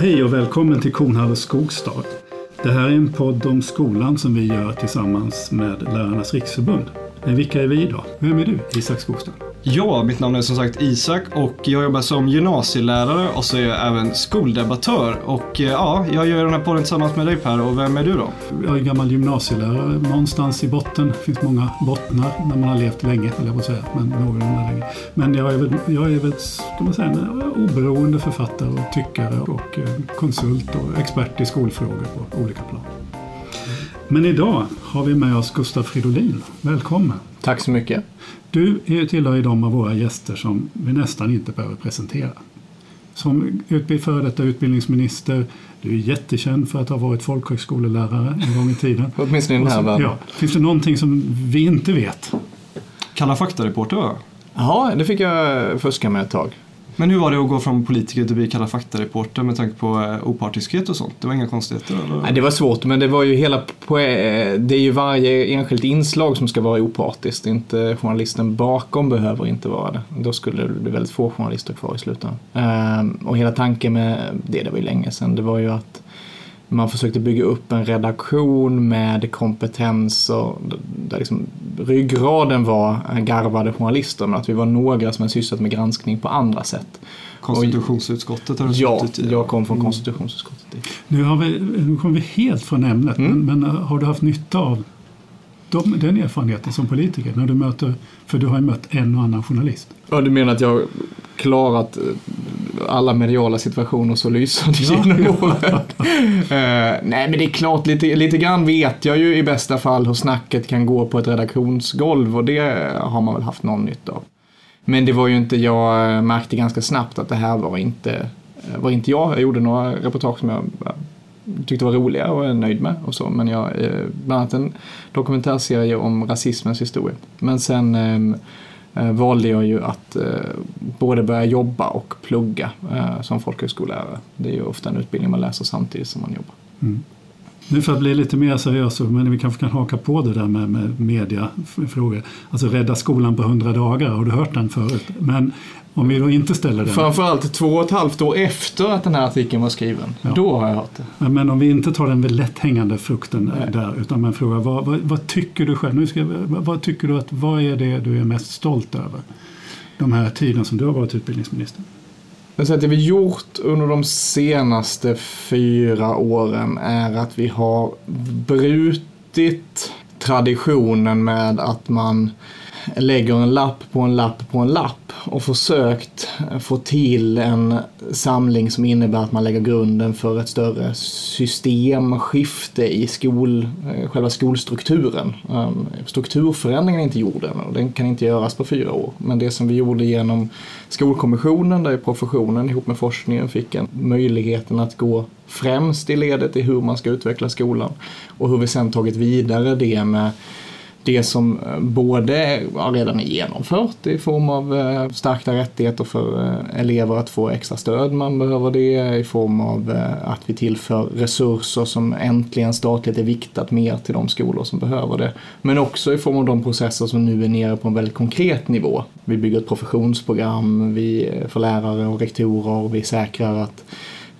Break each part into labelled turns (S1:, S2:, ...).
S1: Hej och välkommen till Kornhall Skogstad. Det här är en podd om skolan som vi gör tillsammans med Lärarnas Riksförbund. Men vilka är vi då? Vem är du, Isak Skogstad?
S2: Ja, mitt namn är som sagt Isak och jag jobbar som gymnasielärare och så är jag även skoldebattör. Och eh, ja, jag gör den här podden tillsammans med dig Per och vem är du då?
S1: Jag är gammal gymnasielärare. Någonstans i botten, det finns många bottnar när man har levt länge, eller jag på säga, men någorlunda länge. Men jag är väl, jag är väl ska man säga, en oberoende författare och tyckare och eh, konsult och expert i skolfrågor på olika plan. Men idag har vi med oss Gustav Fridolin. Välkommen!
S3: Tack så mycket.
S1: Du tillhör ju de av våra gäster som vi nästan inte behöver presentera. Som före detta utbildningsminister, du är jättekänd för att ha varit folkhögskolelärare en gång i tiden.
S3: Åtminstone i den här världen. Ja,
S1: finns det någonting som vi inte vet?
S2: Kalla fakta-reporter va?
S3: Ja, det fick jag fuska med ett tag.
S2: Men hur var det att gå från politiker till att bli Kalla fakta-reporter med tanke på eh, opartiskhet och sånt? Det var inga konstigheter? Eller?
S3: Nej, det var svårt, men det var ju hela eh, Det är ju varje enskilt inslag som ska vara opartiskt. Inte journalisten bakom behöver inte vara det. Då skulle det bli väldigt få journalister kvar i slutändan. Ehm, och hela tanken med det, det var ju länge sedan, det var ju att man försökte bygga upp en redaktion med kompetens och där liksom ryggraden var garvade journalister men att vi var några som hade sysslat med granskning på andra sätt.
S2: Konstitutionsutskottet har du
S3: Ja,
S2: suttit i.
S3: jag kom från konstitutionsutskottet.
S1: Nu, har vi, nu kom vi helt från ämnet, mm. men, men, har du haft nytta av de, den erfarenheten som politiker? När du möter, för du har ju mött en och annan journalist.
S3: Ja, du menar att jag klarat eh, alla mediala situationer så lysande ja, genom åren. uh, nej, men det är klart, lite, lite grann vet jag ju i bästa fall hur snacket kan gå på ett redaktionsgolv och det har man väl haft någon nytta av. Men det var ju inte, jag märkte ganska snabbt att det här var inte, var inte jag. Jag gjorde några reportage som jag tyckte var roliga och är nöjd med och så. Men jag, eh, bland annat en dokumentärserie om rasismens historia. Men sen ehm, eh, valde jag ju att eh, både börja jobba och plugga eh, som folkhögskollärare. Det är ju ofta en utbildning man läser samtidigt som man jobbar. Mm.
S1: Nu för att bli lite mer seriös, men vi kanske kan haka på det där med, med mediafrågor. Alltså rädda skolan på hundra dagar, har du hört den förut? Men om vi då inte ställer den.
S3: Framförallt två och ett halvt år efter att den här artikeln var skriven. Ja. Då har jag hört det.
S1: Men, men, om vi inte tar den lätt hängande frukten Nej. där, utan man frågar vad, vad, vad, tycker du själv? Nu ska, vad, vad tycker du att, vad är det du är mest stolt över? De här tiden som du har varit utbildningsminister.
S3: Jag säger att det vi gjort under de senaste fyra åren är att vi har brutit traditionen med att man lägger en lapp på en lapp på en lapp och försökt få till en samling som innebär att man lägger grunden för ett större systemskifte i skol, eh, själva skolstrukturen. Ehm, strukturförändringen är inte gjord än och den kan inte göras på fyra år. Men det som vi gjorde genom Skolkommissionen där professionen ihop med forskningen fick en möjligheten att gå främst i ledet i hur man ska utveckla skolan och hur vi sen tagit vidare det med det som eh, både redan är genomfört i form av eh, stärkta rättigheter för eh, elever att få extra stöd man behöver det, i form av att vi tillför resurser som äntligen statligt är viktat mer till de skolor som behöver det. Men också i form av de processer som nu är nere på en väldigt konkret nivå. Vi bygger ett professionsprogram vi, för lärare och rektorer och vi säkrar att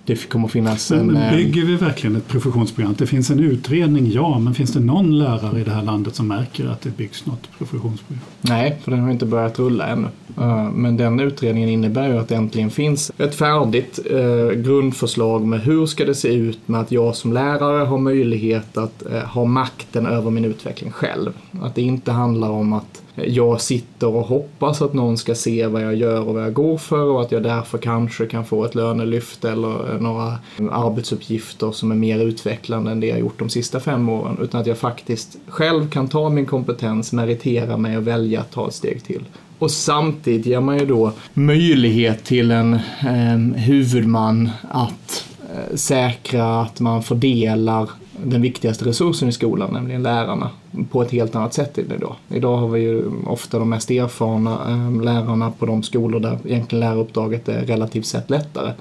S3: det kommer finnas
S1: en... Men bygger vi verkligen ett professionsprogram? Det finns en utredning, ja, men finns det någon lärare i det här landet som märker att det byggs något professionsprogram?
S3: Nej, för den har inte börjat rulla ännu. Eh, men den utredningen innebär ju att det äntligen finns ett färdigt eh, grundförslag med hur ska det se ut med att jag som lärare har möjlighet att eh, ha makten över min utveckling själv. Att det inte handlar om att jag sitter och hoppas att någon ska se vad jag gör och vad jag går för och att jag därför kanske kan få ett lönelyft eller några arbetsuppgifter som är mer utvecklande än det jag gjort de sista fem åren. Utan att jag faktiskt själv kan ta min kompetens, meritera mig och välja att ta ett steg till. Och samtidigt ger man ju då möjlighet till en eh, huvudman att eh, säkra att man fördelar den viktigaste resursen i skolan, nämligen lärarna, på ett helt annat sätt idag. Idag har vi ju ofta de mest erfarna ehm, lärarna på de skolor där egentligen läraruppdraget är relativt sett lättare.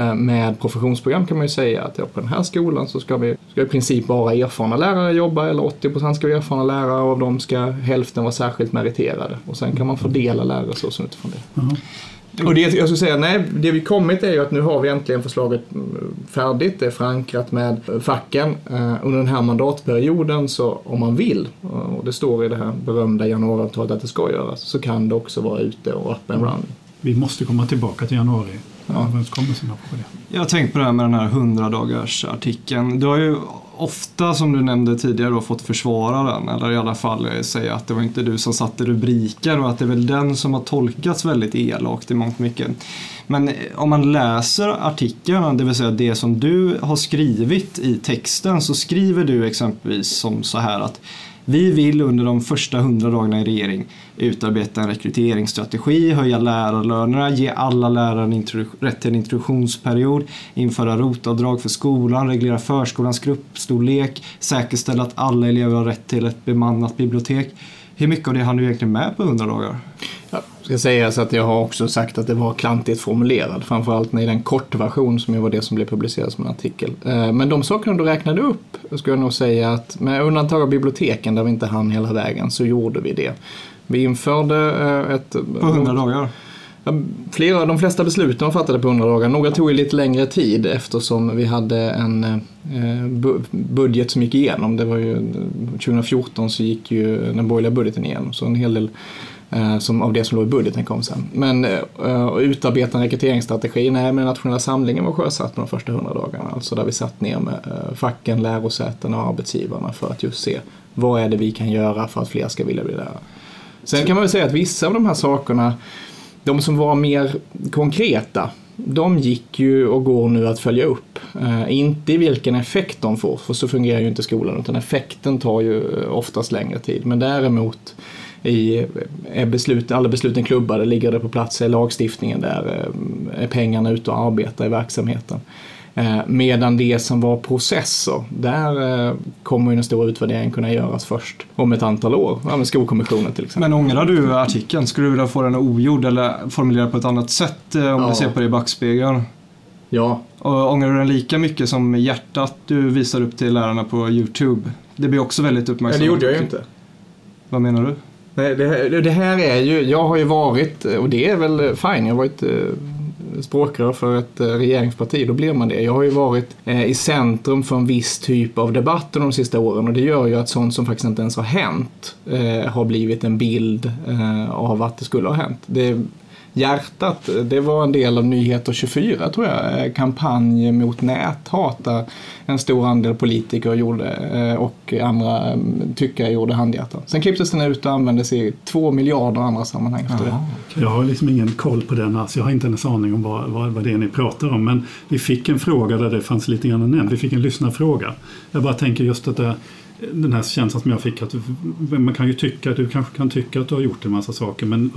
S3: Eh, med professionsprogram kan man ju säga att ja, på den här skolan så ska vi ska i princip bara erfarna lärare jobba eller 80% ska vara erfarna lärare och av dem ska hälften vara särskilt meriterade. Och sen kan man fördela lärarresursen utifrån det. Mm. Och det jag skulle säga, nej, det vi kommit är ju att nu har vi äntligen förslaget mm, färdigt. Det är förankrat med facken. Eh, under den här mandatperioden så om man vill, och det står i det här berömda januariavtalet att det ska göras, så kan det också vara ute och up and running.
S1: Vi måste komma tillbaka till januari. Överenskommelserna på det.
S2: Jag har tänkt på det här med den här 100 dagars artikeln. Du har ju ofta, som du nämnde tidigare, då, fått försvara den. Eller i alla fall säga att det var inte du som satte rubriker och att det är väl den som har tolkats väldigt elakt i mångt mycket. Men eh, om man läser artikeln, det vill säga det som du har skrivit i texten, så skriver du exempelvis som så här att vi vill under de första hundra dagarna i regering utarbeta en rekryteringsstrategi, höja lärarlönerna, ge alla lärare rätt till en introduktionsperiod, införa rotavdrag för skolan, reglera förskolans gruppstorlek, säkerställa att alla elever har rätt till ett bemannat bibliotek. Hur mycket av det hann du egentligen med på 100 dagar?
S3: Jag ska sägas att jag har också sagt att det var klantigt formulerat, framförallt i den kortversion som ju var det som blev publicerat som en artikel. Eh, men de sakerna du räknade upp, skulle jag nog säga att med undantag av biblioteken där vi inte hann hela vägen, så gjorde vi det. Vi införde eh, ett...
S2: På 100 dagar?
S3: Flera, de flesta besluten var fattade på 100 dagar. Några tog ju lite längre tid eftersom vi hade en eh, budget som gick igenom. Det var ju 2014 så gick ju den borgerliga budgeten igenom. Så en hel del eh, som, av det som låg i budgeten kom sen. Men uh, utarbeta en rekryteringsstrategi, nej men nationella samlingen var sjösatt de första 100 dagarna. Alltså där vi satt ner med uh, facken, lärosätena och arbetsgivarna för att just se vad är det vi kan göra för att fler ska vilja bli lärare. Sen kan man väl säga att vissa av de här sakerna, de som var mer konkreta, de gick ju och går nu att följa upp. Eh, inte i vilken effekt de får, för så fungerar ju inte skolan, utan effekten tar ju eh, oftast längre tid. Men däremot i, eh, är beslut, alla besluten klubbade, ligger det på plats, är lagstiftningen där, eh, är pengarna ute och arbetar i verksamheten. Eh, medan det som var processer, där eh, kommer ju den stora utvärderingen kunna göras först om ett antal år. Ja, med Skolkommissionen till exempel.
S2: Men ångrar du artikeln? Skulle du vilja få den ogjord eller formulerad på ett annat sätt eh, om ja. du ser på det i backspegeln?
S3: Ja.
S2: Och ångrar du den lika mycket som hjärtat du visar upp till lärarna på YouTube? Det blir också väldigt uppmärksammat.
S3: Nej, det gjorde jag ju inte.
S2: Vad menar du?
S3: Nej, det, här, det här är ju, jag har ju varit, och det är väl fine, jag har varit språkrör för ett eh, regeringsparti, då blir man det. Jag har ju varit eh, i centrum för en viss typ av debatt de sista åren och det gör ju att sånt som faktiskt inte ens har hänt eh, har blivit en bild av att det skulle ha hänt. Det Hjärtat, det var en del av Nyheter 24 tror jag, eh, kampanj mot näthat där en stor andel politiker gjorde eh, och andra mm, tyckare gjorde handhjärtan. Sen klipptes den ut och användes i två miljarder andra sammanhang efter det.
S1: Jag har liksom ingen koll på den alls. Jag har inte ens aning om vad, vad, vad det är ni pratar om. Men vi fick en fråga där det fanns lite grann nämnt. Vi fick en lyssnarfråga. Jag bara tänker just att det den här känslan som jag fick att man kan ju tycka, du kanske kan tycka att du har gjort en massa saker men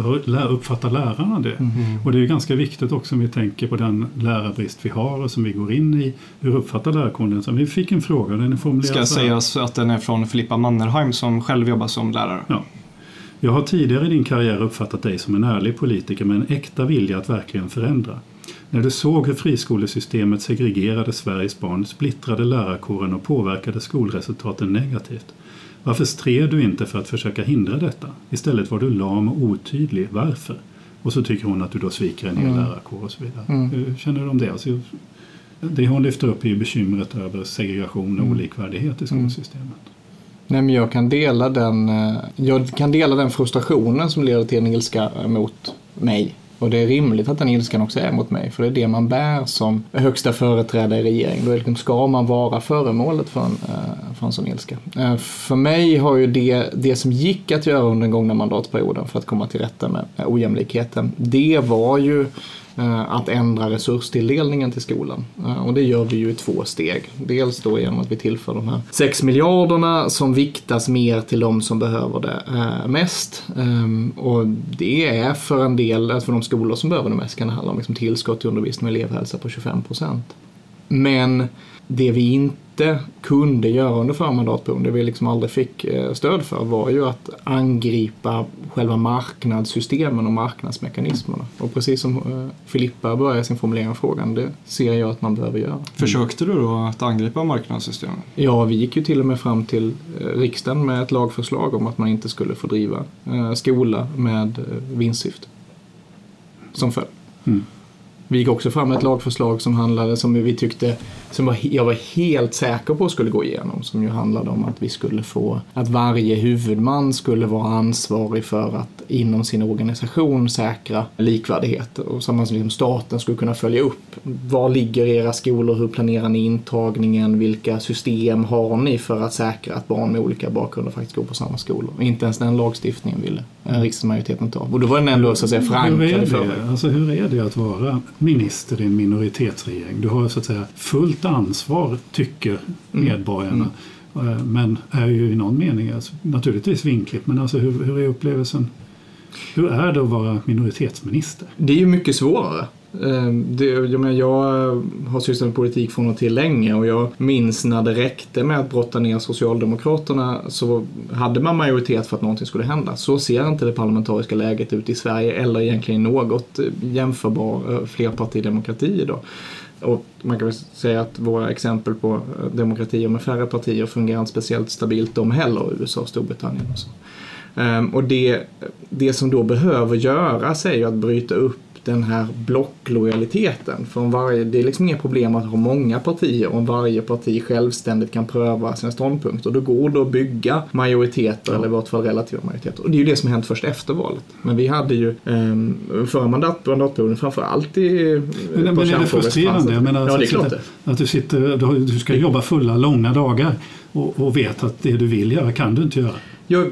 S1: uppfattar lärarna det? Mm. Och det är ganska viktigt också om vi tänker på den lärarbrist vi har och som vi går in i. Hur uppfattar lärarkåren den? Vi fick en fråga, den är formulerad
S2: Ska sägas att den är från Filippa Mannerheim som själv jobbar som lärare.
S1: Ja. Jag har tidigare i din karriär uppfattat dig som en ärlig politiker med en äkta vilja att verkligen förändra. När du såg hur friskolesystemet segregerade Sveriges barn, splittrade lärarkåren och påverkade skolresultaten negativt. Varför stred du inte för att försöka hindra detta? Istället var du lam och otydlig. Varför? Och så tycker hon att du då sviker en hel mm. lärarkår och så vidare. Mm. Hur känner du om det? Alltså, det hon lyfter upp är ju bekymret över segregation och mm. olikvärdighet i mm. skolsystemet.
S3: Nej, men jag kan dela den, eh, jag kan dela den frustrationen som leder till en ilska mot mig och det är rimligt att den ilskan också är mot mig, för det är det man bär som högsta företrädare i regeringen. Då liksom ska man vara föremålet för en, eh, för en sån ilska. Eh, för mig har ju det, det som gick att göra under den gångna mandatperioden för att komma till rätta med eh, ojämlikheten, det var ju Eh, att ändra resurstilldelningen till skolan. Eh, och det gör vi ju i två steg. Dels då genom att vi tillför de här 6 miljarderna som viktas mer till de som behöver det eh, mest. Och det är för en del, för de skolor som behöver det mest kan det handla om liksom tillskott till undervisning och elevhälsa på 25 procent. Men det vi inte kunde göra under förra mandatperioden, det vi liksom aldrig fick eh, stöd för, var ju att angripa själva marknadssystemen och marknadsmekanismerna. Och precis som eh, Filippa började sin formulering av frågan, det ser jag att man behöver göra.
S2: Försökte du då att angripa marknadssystemen?
S3: Ja, vi gick ju till och med fram till eh, riksdagen med ett lagförslag om att man inte skulle få driva skola med vinstsyfte. Som följd.
S1: Mm.
S3: Vi gick också fram med ett lagförslag som handlade, som vi tyckte, som jag var helt säker på skulle gå igenom, som ju handlade om att vi skulle få, att varje huvudman skulle vara ansvarig för att inom sin organisation säkra likvärdighet och samma som liksom staten skulle kunna följa upp. Var ligger era skolor? Hur planerar ni intagningen? Vilka system har ni för att säkra att barn med olika bakgrunder faktiskt går på samma skolor? Inte ens den lagstiftningen ville riksdagsmajoriteten ta. Och då var den ändå så att säga förankrad i förväg.
S1: Alltså hur är det att vara minister i en minoritetsregering? Du har så att säga fullt ansvar, tycker medborgarna. Mm. Men är ju i någon mening alltså, naturligtvis vinkligt. Men alltså hur, hur är upplevelsen? Hur är det att vara minoritetsminister?
S3: Det är ju mycket svårare. Ehm, det, jag, menar, jag har sysslat med politik från och till länge och jag minns när det räckte med att brotta ner Socialdemokraterna så hade man majoritet för att någonting skulle hända. Så ser inte det parlamentariska läget ut i Sverige eller egentligen något eh, jämförbar eh, flerpartidemokrati idag. Och man kan väl säga att våra exempel på eh, demokratier med färre partier fungerar inte speciellt stabilt de heller, USA och Storbritannien och så. Ehm, och det, det som då behöver göras är ju att bryta upp den här blocklojaliteten. För om varje, det är liksom inga problem att ha många partier om varje parti självständigt kan pröva sina ståndpunkter. Då går det att bygga majoriteter, ja. eller i vart fall relativa majoriteter. Och det är ju det som har hänt först efter valet. Men vi hade ju um, förra mandat, mandatperioden framförallt i
S1: Men, men är det frustrerande? Jag menar,
S3: ja, det är klart
S1: att, att du, sitter, du ska jobba fulla, långa dagar och, och vet att det du vill göra kan du inte göra.
S3: Ja,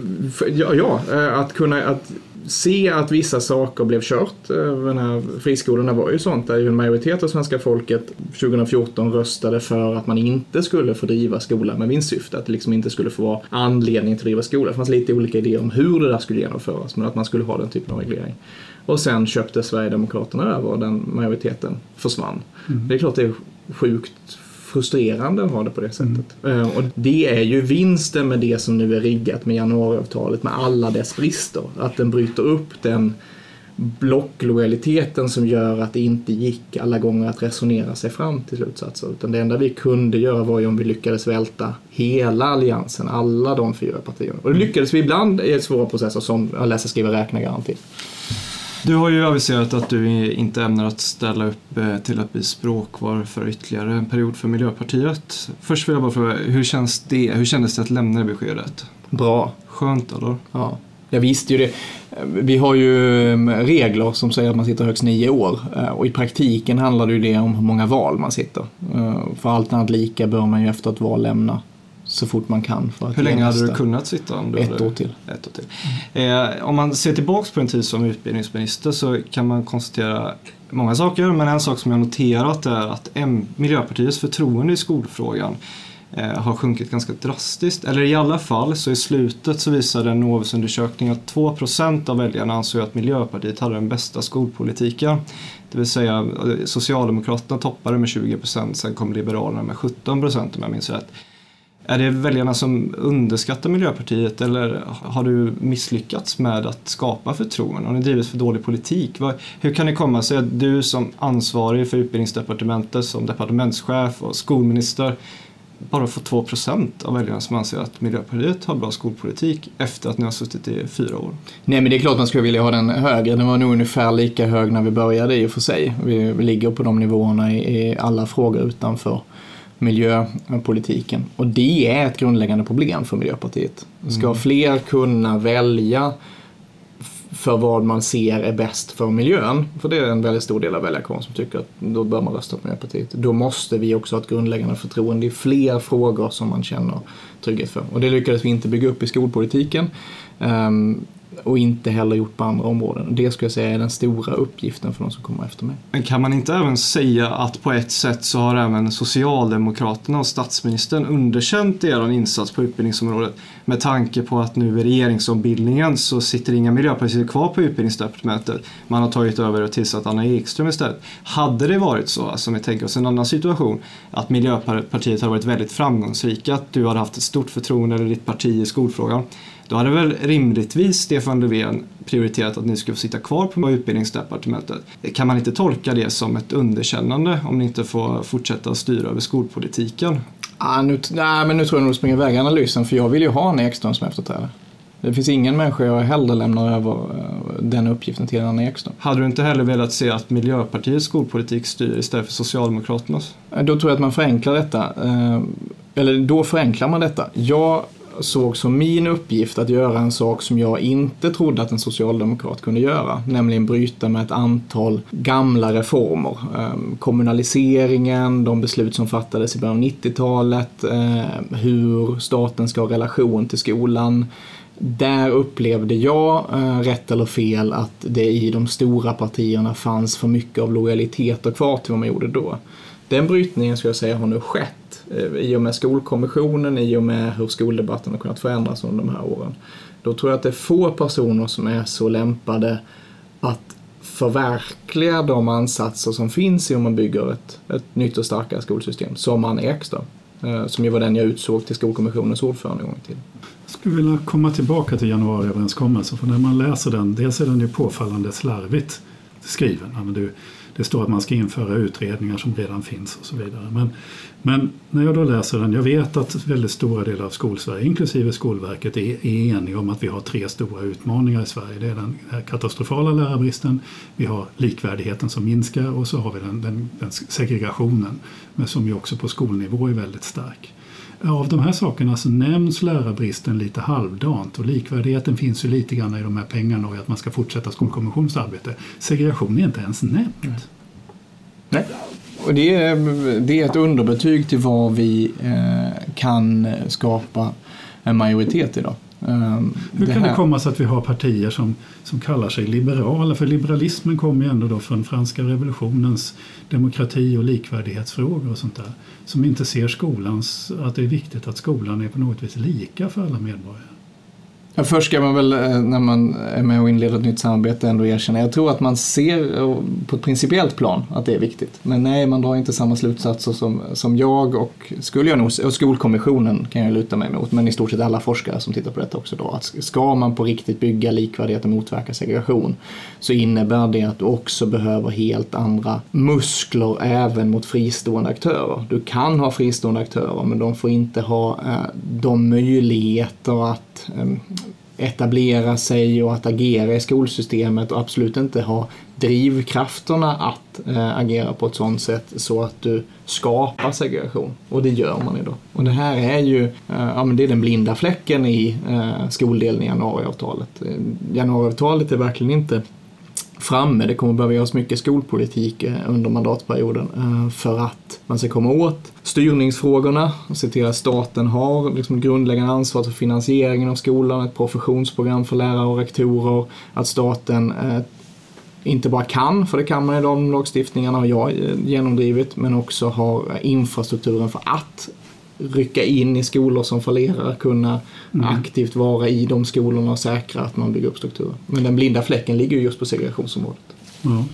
S3: ja, ja, att kunna att se att vissa saker blev kört. Den här friskolorna var ju sånt där ju en majoritet av svenska folket 2014 röstade för att man inte skulle få driva skola med vinstsyfte. Att det liksom inte skulle få vara anledning till att driva skola. Det fanns lite olika idéer om hur det där skulle genomföras men att man skulle ha den typen av reglering. Och sen köpte Sverigedemokraterna över och den majoriteten försvann. Mm. Det är klart det är sjukt frustrerande att ha det på det sättet. Mm. Och det är ju vinsten med det som nu är riggat med januariavtalet med alla dess brister. Att den bryter upp den blocklojaliteten som gör att det inte gick alla gånger att resonera sig fram till slutsatser. Utan det enda vi kunde göra var ju om vi lyckades välta hela alliansen, alla de fyra partierna. Och det lyckades vi ibland i svåra processer som läsa, skriva, räkna garanti.
S2: Du har ju aviserat att du inte ämnar att ställa upp eh, till att bli språkvar för ytterligare en period för Miljöpartiet. Först vill jag bara fråga, hur känns det? Hur kändes det att lämna det beskedet?
S3: Bra.
S2: Skönt eller?
S3: Ja. Jag visste ju det. Vi har ju mm, regler som säger att man sitter högst nio år eh, och i praktiken handlar det ju det om hur många val man sitter. Eh, för allt annat lika bör man ju efter ett val lämna så fort man kan. För att
S2: Hur länge hade du kunnat sitta? Om du
S3: ett, år till.
S2: ett år till. Mm. Eh, om man ser tillbaks på en tid som utbildningsminister så kan man konstatera många saker men en sak som jag noterat är att M Miljöpartiets förtroende i skolfrågan eh, har sjunkit ganska drastiskt. Eller i alla fall så i slutet så visade en Novusundersökning att 2% av väljarna ansåg att Miljöpartiet hade den bästa skolpolitiken. Det vill säga eh, Socialdemokraterna toppade med 20% sen kom Liberalerna med 17 om jag minns rätt. Är det väljarna som underskattar Miljöpartiet eller har du misslyckats med att skapa förtroende? Har ni drivit för dålig politik? Hur kan det komma sig att du som ansvarig för utbildningsdepartementet, som departementschef och skolminister bara får 2% av väljarna som anser att Miljöpartiet har bra skolpolitik efter att ni har suttit i fyra år?
S3: Nej men det är klart man skulle vilja ha den högre. Den var nog ungefär lika hög när vi började i och för sig. Vi, ligger på de nivåerna i alla frågor utanför miljöpolitiken. Och det är ett grundläggande problem för Miljöpartiet. Ska mm. fler kunna välja för vad man ser är bäst för miljön, för det är en väldigt stor del av väljarkåren som tycker att då bör man rösta på Miljöpartiet. Då måste vi också ha ett grundläggande förtroende i fler frågor som man känner trygghet för. Och det lyckades vi inte bygga upp i skolpolitiken. Um, och inte heller gjort på andra områden. Det skulle jag säga är den stora uppgiften för de som kommer efter mig.
S2: Men kan man inte även säga att på ett sätt så har även Socialdemokraterna och statsministern underkänt er insats på utbildningsområdet med tanke på att nu i regeringsombildningen så sitter inga miljöpartister kvar på utbildningsdepartementet. Man har tagit över och tillsatt Anna Ekström istället. Hade det varit så, alltså om vi tänker oss en annan situation, att Miljöpartiet hade varit väldigt framgångsrika, att du hade haft ett stort förtroende eller ditt parti i skolfrågan då hade väl rimligtvis Stefan Löfven prioriterat att ni skulle få sitta kvar på utbildningsdepartementet. Kan man inte tolka det som ett underkännande om ni inte får fortsätta styra över skolpolitiken?
S3: Ah, nu, nej, men nu tror jag nog du springer iväg analysen för jag vill ju ha en Ekström som efterträdare. Det finns ingen människa jag hellre lämnar över den uppgiften till Anna Ekström.
S2: Hade du inte heller velat se att Miljöpartiets skolpolitik styr istället för Socialdemokraternas?
S3: Då tror jag att man förenklar detta. Eller då förenklar man detta. Jag såg som min uppgift att göra en sak som jag inte trodde att en socialdemokrat kunde göra, nämligen bryta med ett antal gamla reformer. Ehm, kommunaliseringen, de beslut som fattades i början av 90-talet, eh, hur staten ska ha relation till skolan. Där upplevde jag, eh, rätt eller fel, att det i de stora partierna fanns för mycket av lojaliteter kvar till vad man gjorde då. Den brytningen skulle jag säga har nu skett Eh, i och med skolkommissionen, i och med hur skoldebatten har kunnat förändras under de här åren. Då tror jag att det är få personer som är så lämpade att förverkliga de ansatser som finns i om man bygger ett, ett nytt och starkare skolsystem, som Anna Ekström, eh, som ju var den jag utsåg till Skolkommissionens ordförande en gång till.
S1: Jag skulle vilja komma tillbaka till januariöverenskommelsen, för när man läser den, dels är den ju påfallande slarvigt skriven. Det står att man ska införa utredningar som redan finns och så vidare. Men men när jag då läser den, jag vet att väldigt stora delar av skolsverige, inklusive Skolverket, är, är eniga om att vi har tre stora utmaningar i Sverige. Det är den katastrofala lärarbristen, vi har likvärdigheten som minskar och så har vi den, den, den segregationen, men som ju också på skolnivå är väldigt stark. Av de här sakerna så nämns lärarbristen lite halvdant och likvärdigheten finns ju lite grann i de här pengarna och att man ska fortsätta Skolkommissionens arbete. Segregation är inte ens nämnt.
S3: Nej. Och det, är, det är ett underbetyg till vad vi eh, kan skapa en majoritet idag.
S1: Um, Hur det kan här... det komma sig att vi har partier som, som kallar sig liberala? För liberalismen kommer ju ändå då från franska revolutionens demokrati och likvärdighetsfrågor och sånt där. Som inte ser skolans, att det är viktigt att skolan är på något vis lika för alla medborgare.
S3: Ja, först ska man väl eh, när man är med och inleder ett nytt samarbete ändå erkänna. Jag tror att man ser på ett principiellt plan att det är viktigt. Men nej, man drar inte samma slutsatser som, som jag och skulle jag nog, och Skolkommissionen kan jag luta mig mot, men i stort sett alla forskare som tittar på detta också då. Att ska man på riktigt bygga likvärdighet och motverka segregation så innebär det att du också behöver helt andra muskler även mot fristående aktörer. Du kan ha fristående aktörer men de får inte ha eh, de möjligheter att eh, etablera sig och att agera i skolsystemet och absolut inte ha drivkrafterna att eh, agera på ett sådant sätt så att du skapar segregation. Och det gör man idag. Och det här är ju eh, ja, men det är den blinda fläcken i eh, skoldelen i januariavtalet. Eh, januariavtalet är verkligen inte framme. Det kommer behöva göras mycket skolpolitik eh, under mandatperioden eh, för att man ska komma åt styrningsfrågorna och se till att staten har liksom grundläggande ansvar för finansieringen av skolan, ett professionsprogram för lärare och rektorer, att staten eh, inte bara kan, för det kan man i de lagstiftningarna har jag genomdrivit, men också har infrastrukturen för att rycka in i skolor som fallerar, kunna mm. aktivt vara i de skolorna och säkra att man bygger upp strukturer. Men den blinda fläcken ligger just på segregationsområdet.
S2: Ja.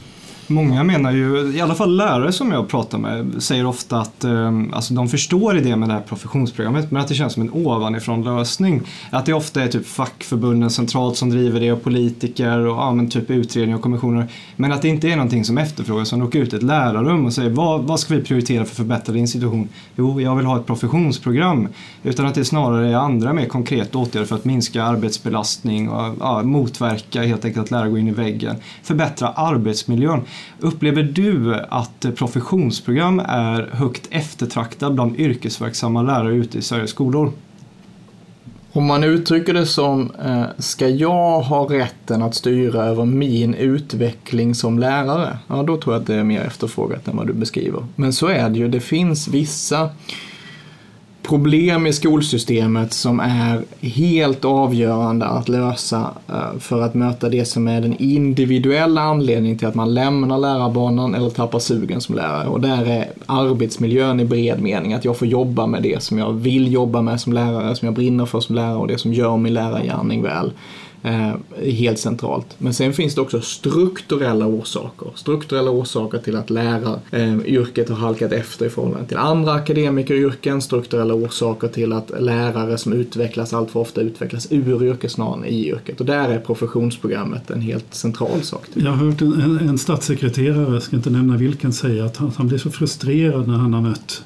S2: Många menar ju, i alla fall lärare som jag pratar med, säger ofta att eh, alltså de förstår idén med det här professionsprogrammet men att det känns som en ovanifrån lösning. Att det ofta är typ fackförbunden centralt som driver det och politiker och ja, men typ utredningar och kommissioner. Men att det inte är någonting som efterfrågas. Som åker ut i ett lärarrum och säger vad, vad ska vi prioritera för att förbättra din situation? Jo, jag vill ha ett professionsprogram. Utan att det snarare är andra mer konkreta åtgärder för att minska arbetsbelastning och ja, motverka helt enkelt att lärare går in i väggen. Förbättra arbetsmiljön. Upplever du att professionsprogram är högt eftertraktad bland yrkesverksamma lärare ute i Sveriges skolor?
S3: Om man uttrycker det som, eh, ska jag ha rätten att styra över min utveckling som lärare? Ja, då tror jag att det är mer efterfrågat än vad du beskriver. Men så är det ju, det finns vissa problem i skolsystemet som är helt avgörande att lösa eh, för att möta det som är den individuella anledningen till att man lämnar lärarbanan eller tappar sugen som lärare. Och där är arbetsmiljön i bred mening, att jag får jobba med det som jag vill jobba med som lärare, som jag brinner för som lärare och det som gör min lärargärning väl Eh, helt centralt. Men sen finns det också strukturella orsaker. Strukturella orsaker till att läraryrket eh, har halkat efter i förhållande till andra akademikeryrken. Strukturella orsaker till att lärare som utvecklas allt för ofta utvecklas ur yrket snarare än i yrket. Och där är professionsprogrammet en helt central sak.
S1: Jag har hört en, en statssekreterare, jag ska inte nämna vilken, säga att han, han blir så frustrerad när han har mött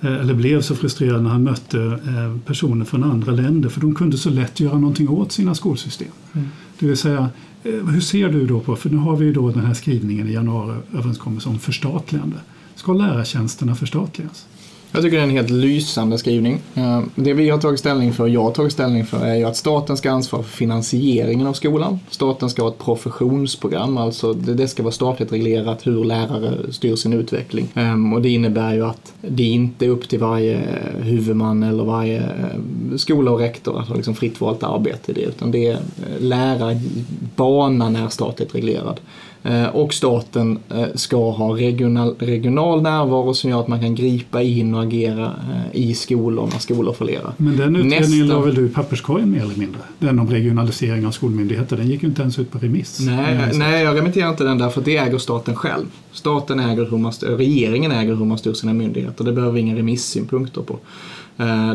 S1: eller blev så frustrerad när han mötte eh, personer från andra länder för de kunde så lätt göra någonting åt sina skolsystem. Mm. Det vill säga, hur ser du då på, för nu har vi ju då den här skrivningen i januariöverenskommelsen om förstatligande. Ska lärartjänsterna förstatligas?
S3: Jag tycker det är en helt lysande skrivning. Eh, det vi har tagit ställning för, och jag har tagit ställning för, är ju att staten ska ansvara för finansieringen av skolan. Staten ska ha ett professionsprogram, alltså det ska vara statligt reglerat hur lärare styr sin utveckling. Ehm, och det innebär ju att det inte är upp till varje huvudman eller varje eh, skola och rektor att ha liksom fritt valt arbete i det, utan det är eh, lärarbanan är statligt reglerad. Eh, och staten eh, ska ha regional, regional närvaro som gör att man kan gripa in och agera eh, i skolor när skolor fallerar.
S1: Men den utredningen Nästa... la väl du i papperskorgen mer eller mindre? Den om regionalisering av skolmyndigheter, den gick ju inte ens ut på remiss.
S3: Nej, nej jag remitterar inte den där för det äger staten själv. Staten äger hur man regeringen äger hur man styr sina myndigheter. Det behöver vi inga remissynpunkter på.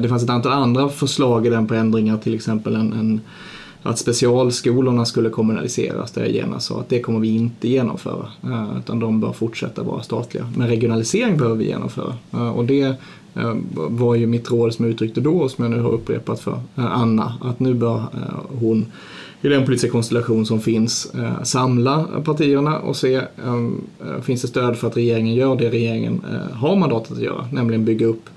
S3: Det fanns ett antal andra förslag i den på ändringar, till exempel en, en att specialskolorna skulle kommunaliseras där jag genast alltså sa att det kommer vi inte genomföra. Eh, utan de bör fortsätta vara statliga. Men regionalisering behöver vi genomföra. Eh, och det eh, var ju mitt råd som jag uttryckte då och som jag nu har upprepat för Anna. Att nu bör hon i den politiska konstellation som finns samla partierna och se finns det stöd för att regeringen gör det regeringen har mandatet att göra, nämligen bygga upp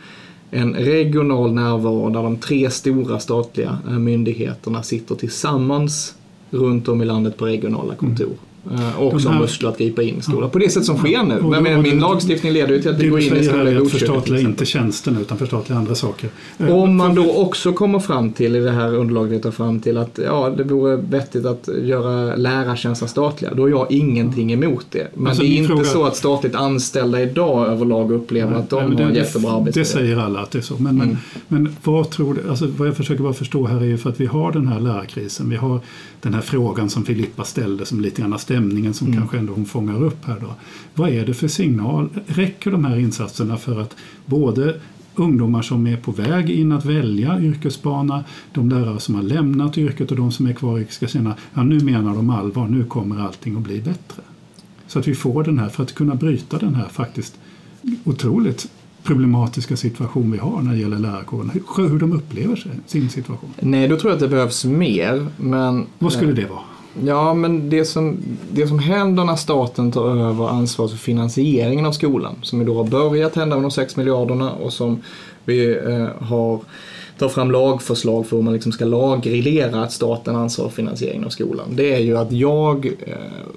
S3: en regional närvaro där de tre stora statliga eh, myndigheterna sitter tillsammans runt om i landet på regionala kontor. Mm. Eh, och som muskler att gripa in i skolan. På det sätt som sker nu. Men, men min lagstiftning leder ju till att vi går in i skolan i
S1: förstatliga inte tjänsten utan förstatliga andra saker.
S3: Eh, Om man då också kommer fram till i det här underlaget vi tar fram till att ja, det vore vettigt att göra lärartjänsten statliga. Då har jag ingenting emot det. Men alltså, det är inte fråga... så att statligt anställda idag överlag upplever nej, att de nej, har det, jättebra arbetsmiljö.
S1: Det säger alla att det är så. Men, mm. men, men vad tror alltså, vad jag försöker bara förstå här är ju för att vi har den här lärarkrisen. Vi har den här frågan som Filippa ställde som lite grann stämningen som mm. kanske ändå hon fångar upp här då. Vad är det för signal? Räcker de här insatserna för att både ungdomar som är på väg in att välja yrkesbana, de lärare som har lämnat yrket och de som är kvar ska känna ja nu menar de allvar, nu kommer allting att bli bättre. Så att vi får den här, för att kunna bryta den här faktiskt otroligt problematiska situation vi har när det gäller lärarkåren, hur, hur de upplever sin situation.
S3: Nej, då tror jag att det behövs mer. Men,
S1: Vad skulle det vara?
S3: Ja, men det som, det som händer när staten tar över ansvar för finansieringen av skolan, som ju då har börjat hända med de 6 miljarderna och som vi eh, har tar fram lagförslag för hur man liksom ska lagreglera att staten ansvarar för finansieringen av skolan. Det är ju att jag eh,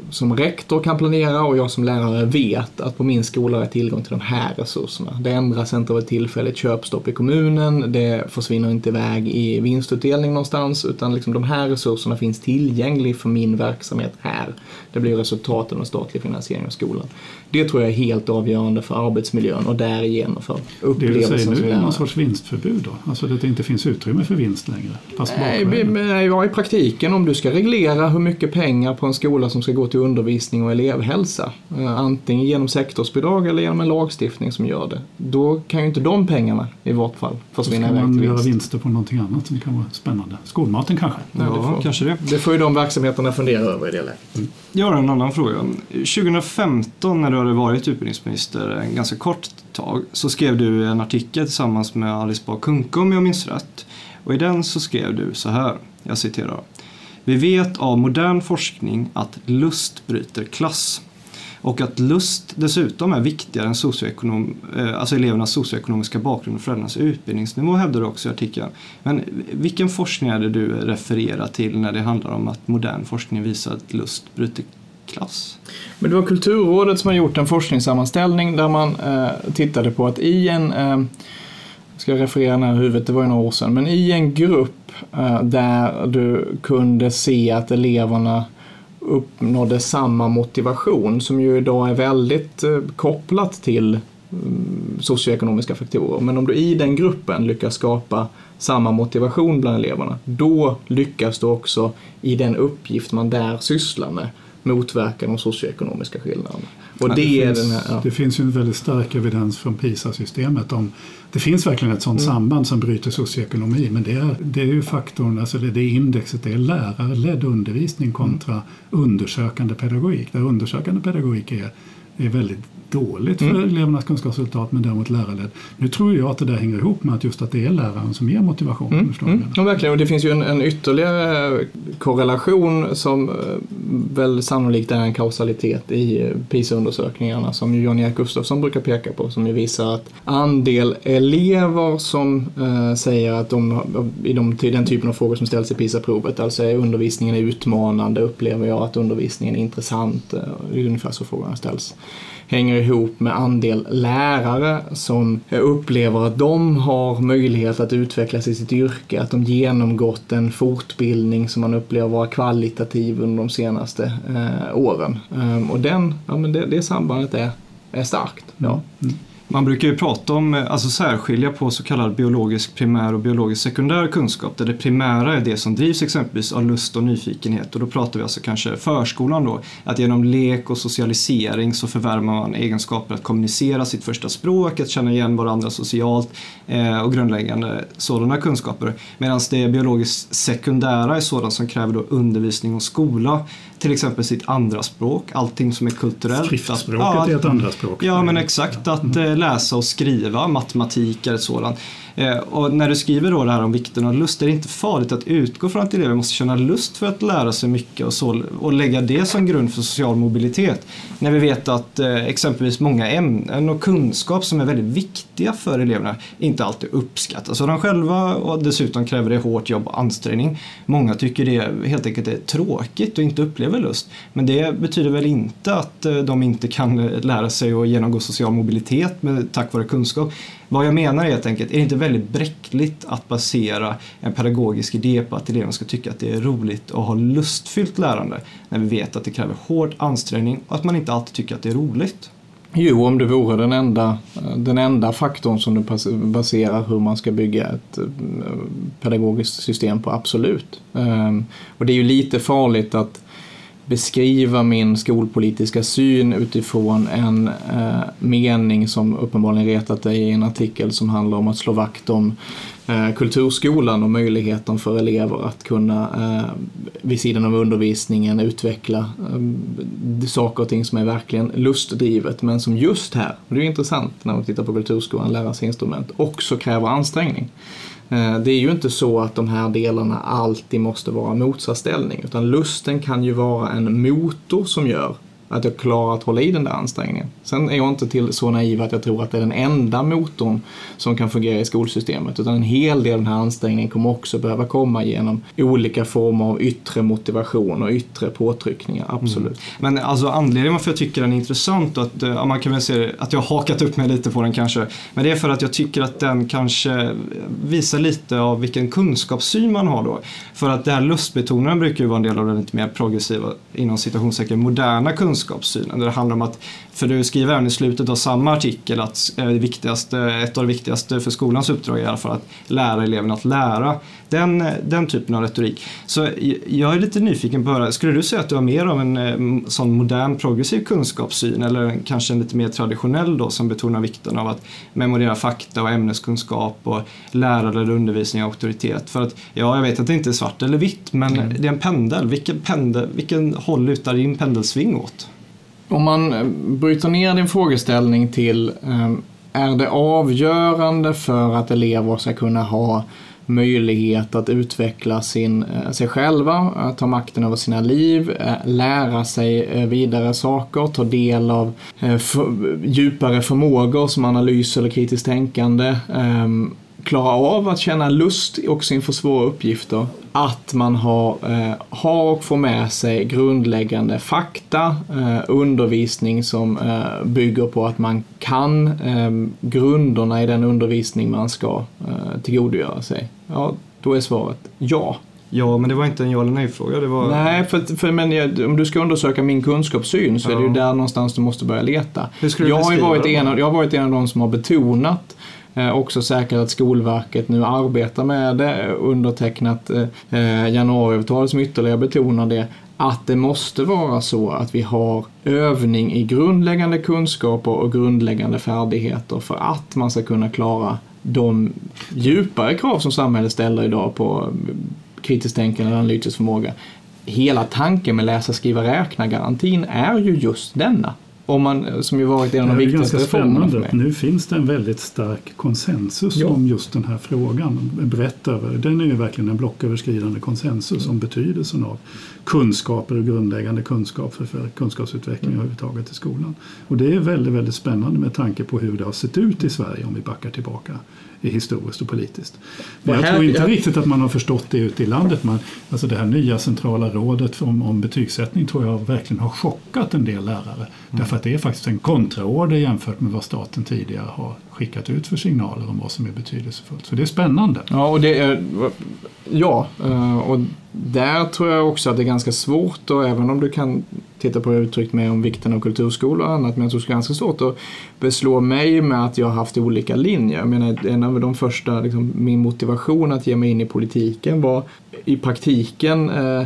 S3: som rektor kan planera och jag som lärare vet att på min skola har jag tillgång till de här resurserna. Det ändras inte av ett tillfälligt köpstopp i kommunen, det försvinner inte iväg i vinstutdelning någonstans utan liksom de här resurserna finns tillgängliga för min verksamhet här. Det blir resultaten av statlig finansiering av skolan. Det tror jag är helt avgörande för arbetsmiljön och därigenom för upplevelsen
S1: Det du säger nu är någon sorts vinstförbud då? Alltså det inte finns utrymme för vinst längre?
S3: Nej, ja, i praktiken om du ska reglera hur mycket pengar på en skola som ska gå till undervisning och elevhälsa, eh, antingen genom sektorsbidrag eller genom en lagstiftning som gör det, då kan ju inte de pengarna i vart fall försvinna
S1: iväg till vinst. Göra vinster på någonting annat som kan vara spännande. Skolmaten kanske?
S3: Ja, ja det får, kanske det. Det får ju de verksamheterna fundera över i det läget. Mm.
S2: Jag har en annan fråga. 2015 när du hade varit utbildningsminister en ganska kort tag så skrev du en artikel tillsammans med Alice Bah Kuhnke om jag minns rätt. Och i den så skrev du så här, jag citerar. Vi vet av modern forskning att lust bryter klass. Och att lust dessutom är viktigare än socioekonom, eh, alltså elevernas socioekonomiska bakgrund och föräldrarnas utbildningsnivå hävdar du också i artikeln. Men vilken forskning är det du refererar till när det handlar om att modern forskning visar att lust bryter klass?
S3: Men det var Kulturrådet som har gjort en forskningssammanställning där man eh, tittade på att i en eh, ska jag referera den här huvudet, det var ju några år sedan, men i en grupp eh, där du kunde se att eleverna uppnådde samma motivation som ju idag är väldigt eh, kopplat till mm, socioekonomiska faktorer. Men om du i den gruppen lyckas skapa samma motivation bland eleverna, då lyckas du också i den uppgift man där sysslar med motverka de socioekonomiska skillnaderna.
S1: Och det, det, finns, här, ja. det finns ju en väldigt stark evidens från PISA-systemet om det finns verkligen ett sådant mm. samband som bryter socioekonomi men det är, det är ju faktorn, alltså det, det indexet, det är lärarledd undervisning kontra mm. undersökande pedagogik. Där undersökande pedagogik är är väldigt dåligt för
S3: Mm.
S1: elevernas kunskapsresultat men däremot lärarledd. Nu tror jag att det där hänger ihop med att just att det är läraren som ger motivation.
S3: Mm, mm. Ja, verkligen. Och det finns ju en, en ytterligare korrelation som eh, väl sannolikt är en kausalitet i eh, PISA-undersökningarna som ju Jan-Erik Gustafsson brukar peka på som ju visar att andel elever som eh, säger att de, i de, den typen av frågor som ställs i PISA-provet, alltså är undervisningen utmanande, upplever jag att undervisningen är intressant, eh, ungefär så frågorna ställs hänger ihop med andel lärare som upplever att de har möjlighet att utvecklas i sitt yrke, att de genomgått en fortbildning som man upplever vara kvalitativ under de senaste eh, åren. Ehm, och den, ja, men det, det sambandet är, är starkt. Ja.
S2: Man brukar ju prata om, eh, alltså särskilja på så kallad biologisk primär och biologisk sekundär kunskap där det primära är det som drivs exempelvis av lust och nyfikenhet och då pratar vi alltså kanske förskolan då, att genom lek och socialisering så förvärvar man egenskaper att kommunicera sitt första språk, att känna igen varandra socialt eh, och grundläggande sådana kunskaper. Medan det biologiskt sekundära är sådant som kräver då undervisning och skola, till exempel sitt andra språk, allting som är kulturellt.
S1: Skriftspråket
S2: Att-
S1: är ett andra språk.
S2: Ja, men exakt. Att eh, läsa och skriva, matematik är ett sådant. Eh, och när du skriver då det här om vikten av lust, är det inte farligt att utgå från att elever måste känna lust för att lära sig mycket och, så, och lägga det som grund för social mobilitet? När vi vet att eh, exempelvis många ämnen och kunskap som är väldigt viktiga för eleverna inte alltid uppskattas av dem själva och dessutom kräver det hårt jobb och ansträngning. Många tycker det helt enkelt är tråkigt och inte upplever lust. Men det betyder väl inte att eh, de inte kan lära sig och genomgå social mobilitet med, tack vare kunskap. Vad jag menar är helt enkelt, är det inte väldigt bräckligt att basera en pedagogisk idé på att eleven ska tycka att det är roligt och ha lustfyllt lärande när vi vet att det kräver hård ansträngning och att man inte alltid tycker att det är roligt?
S3: Jo, om det vore den enda, den enda faktorn som du baserar hur man ska bygga ett eh, pedagogiskt system på, absolut. Ehm, och det är ju lite farligt att beskriva min skolpolitiska syn utifrån en eh, mening som uppenbarligen retat dig i en artikel som handlar om att slå vakt om eh, kulturskolan och möjligheten för elever att kunna eh, vid sidan av undervisningen utveckla eh, saker och ting som är verkligen lustdrivet men som just här, och det är intressant när man tittar på kulturskolan, lära sig instrument, också kräver ansträngning. Eh, det är ju inte så att de här delarna alltid måste vara motsatsställning utan lusten kan ju vara en motor som gör att jag klarar att hålla i den där ansträngningen. Sen är jag inte till så naiv att jag tror att det är den enda motorn som kan fungera i skolsystemet utan en hel del av den här ansträngningen kommer också behöva komma genom olika former av yttre motivation och yttre påtryckningar, absolut.
S2: Men alltså anledningen varför jag tycker den är intressant och att eh, ja, man kan väl se att jag har hakat upp mig lite på den kanske. Men det är för att jag tycker att den kanske visar lite av vilken kunskapssyn man har då. För att det här lustbetonaren brukar ju vara en del av den lite mer progressiva, inom citationstecken, moderna kunskapssynen. Där det handlar om att, för du skriver även i slutet av samma artikel att eh, det viktigaste, ett av det viktigaste för skolans uppdrag är i alla fall att lära eleverna att lära. Den, den typen av retorik. Så jag är lite nyfiken på att höra, skulle du säga att du har mer av en eh, sån modern progressiv kunskapssyn eller kanske en lite mer traditionell då som betonar vikten av att memorera fakta och ämneskunskap och lärarledd undervisning och auktoritet? För att, ja, jag vet att det inte är svart eller vitt, men det är en pendel. Vilken, pendel, vilken håll lutar din pendelsving åt?
S3: Om man eh, bryter ner din frågeställning till ehm, är det avgörande för att elever ska kunna ha möjlighet att utveckla sin, eh, sig själva, att ta makten över sina liv, eh, lära sig vidare saker, ta del av för, djupare förmågor som analys eller kritiskt tänkande, ehm, klara av att känna lust också inför svåra uppgifter. Att man har, eh, har och får med sig grundläggande fakta, eh, undervisning som eh, bygger på att man kan eh, grunderna i den undervisning man ska eh, tillgodogöra sig. Ja, då är svaret ja.
S2: Ja, men det var inte en ja eller nej-fråga. Var...
S3: Nej, för, för men jag, om du ska undersöka min kunskapssyn så är det ju
S2: Ja.
S3: där någonstans du måste börja leta. Jag, har varit en av, jag har varit en av de som har betonat Eh, också säkert att Skolverket nu arbetar med det, undertecknat eh, januariavtalet som ytterligare betonar det, att det måste vara så att vi har övning i grundläggande kunskaper och grundläggande färdigheter för att man ska kunna klara de djupare krav som samhället ställer idag på eh, kritiskt tänkande och analytisk förmåga. Hela tanken med läsa, skriva, räkna-garantin är ju just denna om man, som ju varit en av de
S1: Det är
S3: viktigaste
S1: ganska
S3: reformerna för
S1: spännande.
S3: mig.
S1: Nu finns det en väldigt stark konsensus
S3: Ja.
S1: om just den här frågan. Brett över. Den är ju verkligen en blocköverskridande konsensus om betydelsen av kunskaper och grundläggande kunskaper för kunskapsutveckling överhuvudtaget i skolan. Och det är väldigt, väldigt spännande med tanke på hur det har sett ut i Sverige om vi backar tillbaka i historiskt och politiskt. Men jag tror inte riktigt att man har förstått det ute i landet. Man, alltså det här nya centrala rådet om, om betygssättning tror jag verkligen har chockat en del lärare. Därför att det är faktiskt en kontraorder jämfört med vad staten tidigare har skickat ut för signaler om vad som är betydelsefullt. Så det är spännande.
S3: Ja, och det är, ja, eh, och där tror jag också att det är ganska svårt och även om du kan titta på uttryckt med om vikten av kulturskolor och annat, men jag tror det är ganska svårt att beslå mig med att jag har haft olika linjer. Jag menar, en av de första, liksom, min motivation att ge mig in i politiken var i praktiken eh,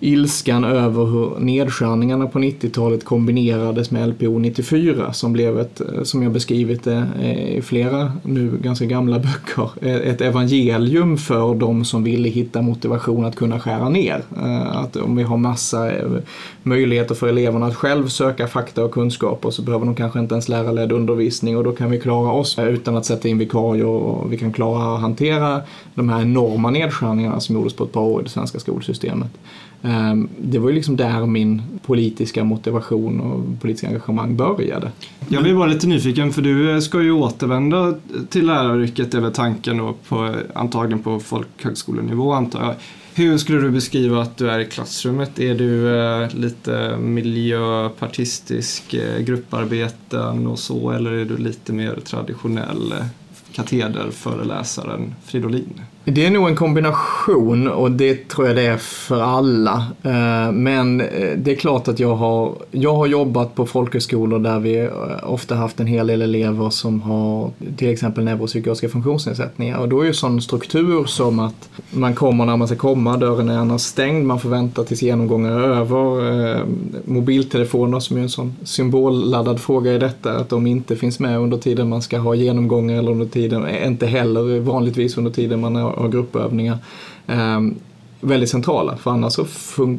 S3: ilskan över hur nedskärningarna på 90-talet kombinerades med LPO 94 som blev ett, eh, som jag beskrivit det eh, i flera nu ganska gamla böcker, eh, ett evangelium för de som ville hitta motivation att kunna skära ner. Att om vi har massa möjligheter för eleverna att själv söka fakta och kunskaper så behöver de kanske inte ens lärarledd undervisning och då kan vi klara oss utan att sätta in vikarier och vi kan klara att hantera de här enorma nedskärningarna som gjordes på ett par år i det svenska skolsystemet. Ehm, det var ju liksom där min politiska motivation och politiska engagemang började.
S2: Jag blir bara lite nyfiken för du eh, ska ju återvända till läraryrket är väl tanken då på, antagligen på folkhögskolenivå antar jag. Hur skulle du beskriva att du är i klassrummet? Är du eh, lite miljöpartistisk, eh, grupparbeten och så eller är du lite mer traditionell eh, katederföreläsaren Fridolin?
S3: Det är nog en kombination och det tror jag det är för alla. Eh, men eh, det är klart att jag har, jag har jobbat på folkhögskolor där vi eh, ofta haft en hel del elever som har till exempel neuropsykiatriska funktionsnedsättningar och då är ju sån struktur som att man kommer när man ska komma, dörren är annars stängd, man får vänta tills genomgången är över. Mobiltelefoner som är en sån symbolladdad fråga i detta, att de inte finns med under tiden man ska ha genomgångar eller under tiden, inte heller vanligtvis under tiden man är har gruppövningar. Ehm, väldigt centrala, för annars så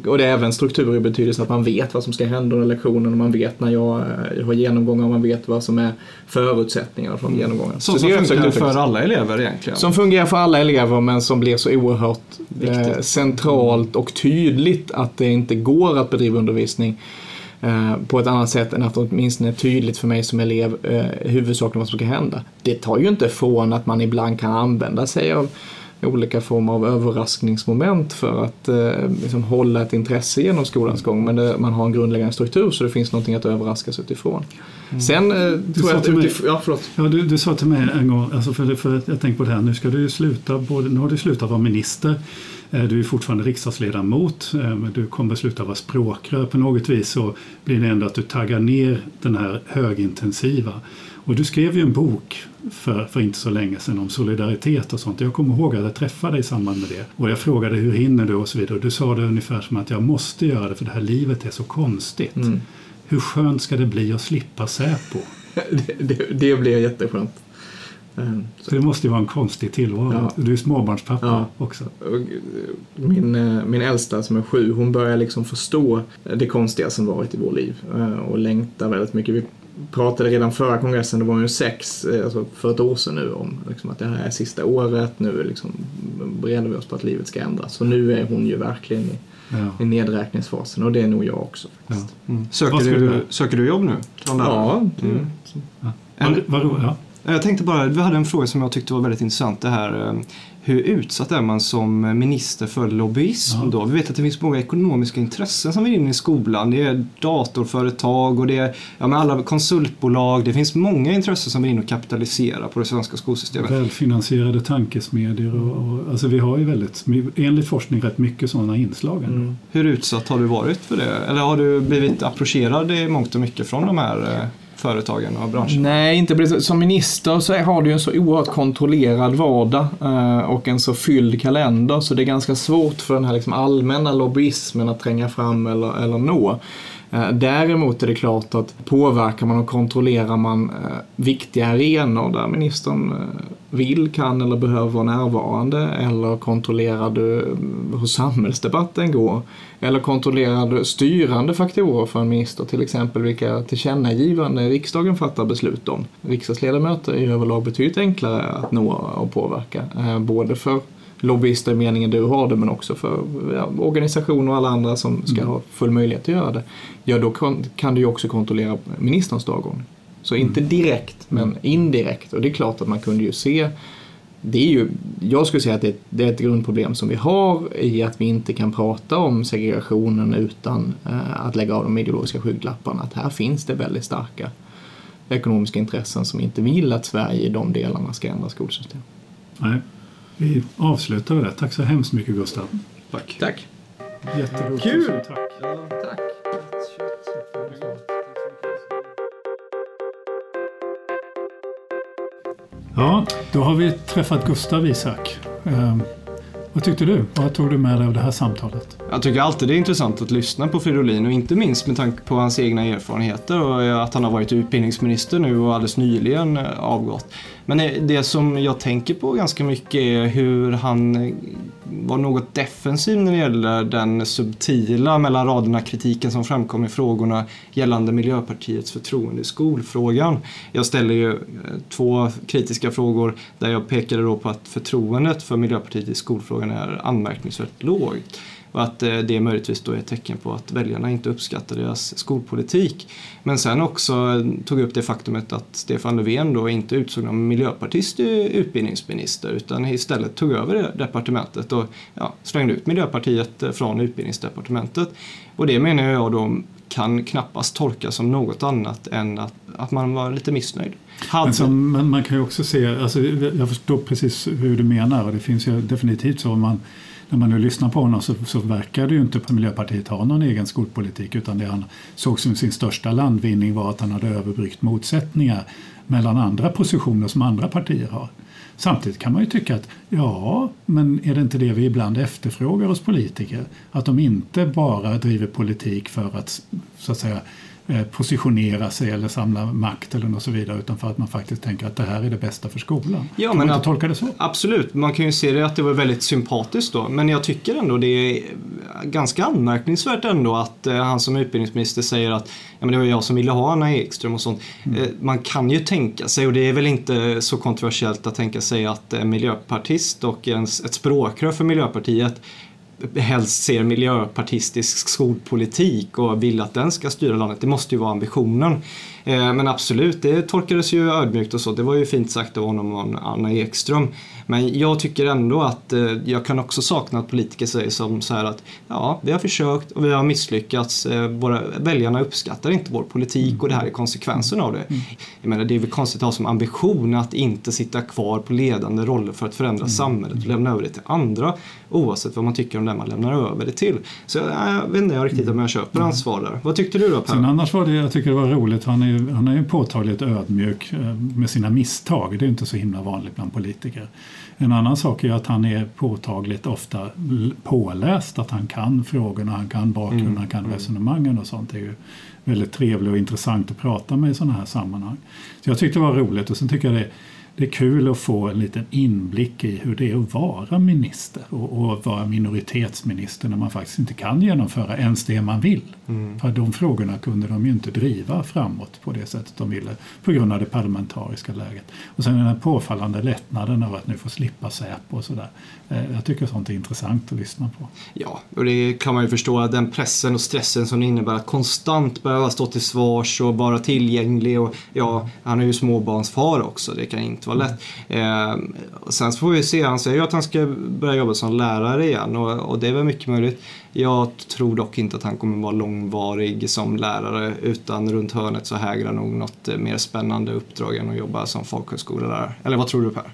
S3: och det är även struktur i betydelse att man vet vad som ska hända under lektionen och man vet när jag eh, har genomgångar och man vet vad som är förutsättningarna för de genomgångarna.
S2: Så, som
S3: är
S2: funkar
S3: försökt
S2: för alla elever egentligen?
S3: Som fungerar för alla elever men som blir så oerhört eh,
S2: Viktigt.
S3: centralt och tydligt att det inte går att bedriva undervisning eh, på ett annat sätt än att det åtminstone är tydligt för mig som elev eh, huvudsakligen vad som ska hända. Det tar ju inte från att man ibland kan använda sig av olika former av överraskningsmoment för att eh, liksom hålla ett intresse genom skolans gång men det, man har en grundläggande struktur så det finns någonting att överraskas utifrån. Sen eh, tror
S1: sa
S3: jag att
S1: mig-
S3: ja, förlåt.
S1: Ja, du, du sa till mig en gång, alltså för, för jag tänkte på det här, nu ska du sluta, både, nu har du slutat vara minister, eh, du är fortfarande riksdagsledamot, eh, du kommer sluta vara språkrör. På något vis så blir det ändå att du taggar ner den här högintensiva. Och du skrev ju en bok för, för inte så länge sedan om solidaritet och sånt. Jag kommer ihåg att jag träffade dig i samband med det. Och jag frågade hur hinner du och så vidare. Och du sa det ungefär som att jag måste göra det för det här livet är så konstigt.
S3: Mm.
S1: Hur skönt ska det bli att slippa Säpo?
S3: det, det, det blir jätteskönt. Eh,
S1: Så det måste ju vara en konstig tillvaro.
S3: Ja.
S1: Du är småbarnspappa
S3: Ja.
S1: också.
S3: Min, eh, min äldsta som är sju, hon börjar liksom förstå det konstiga som varit i vår liv eh, och längtar väldigt mycket. Vi pratade redan förra kongressen, då var ju sex, eh, alltså för ett år sedan nu, om liksom att det här är sista året, nu liksom bereder vi oss på att livet ska ändras. Så nu är hon ju verkligen i,
S1: Ja.
S3: i nedräkningsfasen och det är nog jag också. Faktiskt.
S2: Mm. Söker,
S1: Vad
S2: du,
S1: du-
S2: söker du jobb nu? Som lärare?
S3: Ja,
S2: Mm.
S1: Vad, vad, ro- ja.
S2: Jag tänkte bara, vi hade en fråga som jag tyckte var väldigt intressant. Det här, eh, hur utsatt är man som minister för lobbyism
S1: Ja.
S2: då? Vi vet att det finns många ekonomiska intressen som vill in i skolan. Det är datorföretag och det är ja, alla konsultbolag. Det finns många intressen som vill in och kapitalisera på det svenska skolsystemet.
S1: Välfinansierade tankesmedier. Och, och, alltså vi har ju väldigt, enligt forskning rätt mycket sådana inslag.
S3: Mm.
S2: Hur utsatt har du varit för det? Eller har du blivit approcherad i mångt och mycket från de här eh, företagen och branscherna?
S3: Nej, inte precis. Som minister så har du ju en så oerhört kontrollerad vardag eh, och en så fylld kalender så det är ganska svårt för den här liksom allmänna lobbyismen att tränga fram eller, eller nå. Eh, däremot är det klart att påverkar man och kontrollerar man eh, viktiga arenor där ministern eh, vill, kan eller behöver vara närvarande? Eller kontrollerar du mm, hur samhällsdebatten går? Eller kontrollerar du styrande faktorer för en minister, till exempel vilka tillkännagivanden riksdagen fattar beslut om. Riksdagsledamöter är överlag betydligt enklare att nå och påverka, både för lobbyister i meningen du har det men också för ja, organisationer och alla andra som ska mm. ha full möjlighet att göra det. Ja, då kan, du ju också kontrollera ministerns dagordning. Så inte mm. direkt men indirekt och det är klart att man kunde ju se det är ju, jag skulle säga att det, det, är ett grundproblem som vi har i att vi inte kan prata om segregationen utan eh, att lägga av de ideologiska skygglapparna. Att här finns det väldigt starka ekonomiska intressen som inte vill att Sverige i de delarna ska ändra skolsystem.
S1: Nej. Vi avslutar med det. Tack så hemskt mycket Gustav.
S3: Tack. Tack.
S1: Jätteroligt.
S3: Kul!
S1: Tack.
S3: Ja, tack.
S1: Ja, då har vi träffat Gustav Isak. Um, vad tyckte du? Vad tog du med dig av det här samtalet?
S2: Jag tycker alltid det är intressant att lyssna på Fridolin och inte minst med tanke på hans egna erfarenheter och att han har varit utbildningsminister nu och alldeles nyligen eh, avgått. Men det som jag tänker på ganska mycket är hur han var något defensiv när det gäller den subtila mellan raderna kritiken som framkom i frågorna gällande Miljöpartiets förtroende i skolfrågan. Jag ställer ju eh, två kritiska frågor där jag pekade då på att förtroendet för Miljöpartiet i skolfrågan är anmärkningsvärt lågt. Och att eh, det möjligtvis då är ett tecken på att väljarna inte uppskattar deras skolpolitik. Men sen också eh, tog upp det faktumet att Stefan Löfven då inte utsåg någon miljöpartist utbildningsminister utan istället tog över departementet och ja, slängde ut Miljöpartiet eh, från utbildningsdepartementet. Och det menar jag då kan knappast tolkas som något annat än att, att man var lite missnöjd.
S1: Hade... Men, som, men man kan ju också se, alltså, jag förstår precis hur du menar och det finns ju definitivt så om man när man nu lyssnar på honom så, så verkar det ju inte på Miljöpartiet ha någon egen skolpolitik utan det han såg som sin största landvinning var att han hade överbryggt motsättningar mellan andra positioner som andra partier har. Samtidigt kan man ju tycka att ja, men är det inte det vi ibland efterfrågar hos politiker? Att de inte bara driver politik för att så att säga positionera sig eller samla makt eller något så vidare utan för att man faktiskt tänker att det här är det bästa för skolan. Ja, kan men man inte tolka det så?
S2: Absolut, man kan ju se det att det var väldigt sympatiskt då men jag tycker ändå det är ganska anmärkningsvärt ändå att eh, han som utbildningsminister säger att ja, men det var jag som ville ha Anna Ekström och sånt. Mm. Eh, man kan ju tänka sig och det är väl inte så kontroversiellt att tänka sig att en miljöpartist och en, ett språkrör för Miljöpartiet helst ser miljöpartistisk skolpolitik och vill att den ska styra landet. Det måste ju vara ambitionen. Eh, men absolut, det tolkades ju ödmjukt och så. Det var ju fint sagt av honom och Anna Ekström. Men jag tycker ändå att eh, jag kan också sakna att politiker säger som så här att ja, vi har försökt och vi har misslyckats. Eh, våra väljarna uppskattar inte vår politik och det här är konsekvensen av det. Mm. Jag menar, det är väl konstigt att ha som ambition att inte sitta kvar på ledande roller för att förändra mm. samhället och lämna över det till andra oavsett vad man tycker om det man lämnar över det till. Så jag vet inte riktigt om jag köper hans svar där. Vad tyckte du då Per?
S1: Sen annars var det, jag tycker det var roligt, han är ju, han är ju påtagligt ödmjuk eh, med sina misstag. Det är inte så himla vanligt bland politiker. En annan sak är att han är påtagligt ofta påläst, att han kan frågorna, han kan bakgrunden, mm. han kan mm. resonemangen och sånt. Det är ju väldigt trevligt och intressant att prata med i sådana här sammanhang. Så jag tyckte det var roligt och sen tycker jag det det är kul att få en liten inblick i hur det är att vara minister och, och vara minoritetsminister när man faktiskt inte kan genomföra ens det man vill. Mm. För de frågorna kunde de ju inte driva framåt på det sättet de ville på grund av det parlamentariska läget. Och sen den här påfallande lättnaden av att nu få slippa Säpo och sådär. Eh, jag tycker sånt är intressant att lyssna på.
S2: Ja, och det kan man ju förstå, den pressen och stressen som det innebär att konstant behöva stå till svars och vara tillgänglig och ja, han är ju småbarnsfar också, det kan inte vara lätt. Eh, sen så får vi se, han säger ju att han ska börja jobba som lärare igen och, och det är väl mycket möjligt. Jag tror dock inte att han kommer vara långvarig som lärare utan runt hörnet så hägrar nog något eh, mer spännande uppdrag än att jobba som folkhögskolelärare. Eller vad tror du Per?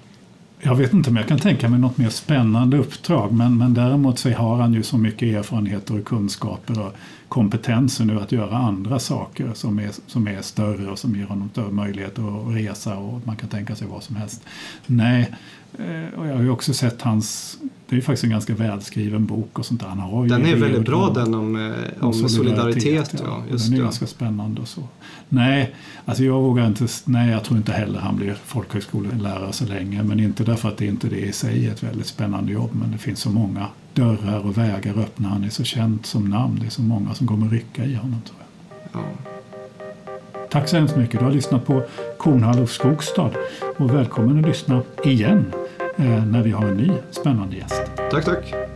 S1: Jag vet inte om jag kan tänka mig något mer spännande uppdrag men, men däremot så har han ju så mycket erfarenheter och kunskaper och kompetensen nu att göra andra saker som är, som är större och som ger honom större möjlighet att resa och man kan tänka sig vad som helst. Nej, eh, och jag har ju också sett hans det är faktiskt en ganska välskriven bok och sånt där. Han har ju
S2: Den är väldigt bra
S1: om-
S2: den om, eh, om solidaritet.
S1: ja.
S2: ja, just
S1: den är
S2: det.
S1: ganska spännande och så. Nej, alltså jag vågar inte, nej jag tror inte heller han blir folkhögskolelärare så länge. Men inte därför att det inte det i sig är ett väldigt spännande jobb. Men det finns så många dörrar och vägar öppna. Han är så känd som namn. Det är så många som kommer rycka i honom tror jag.
S2: Ja.
S1: Tack så hemskt mycket. Du har lyssnat på Kornhall och Skogstad. Och välkommen att lyssna igen Eh, när vi har en ny spännande gäst.
S2: Tack, tack.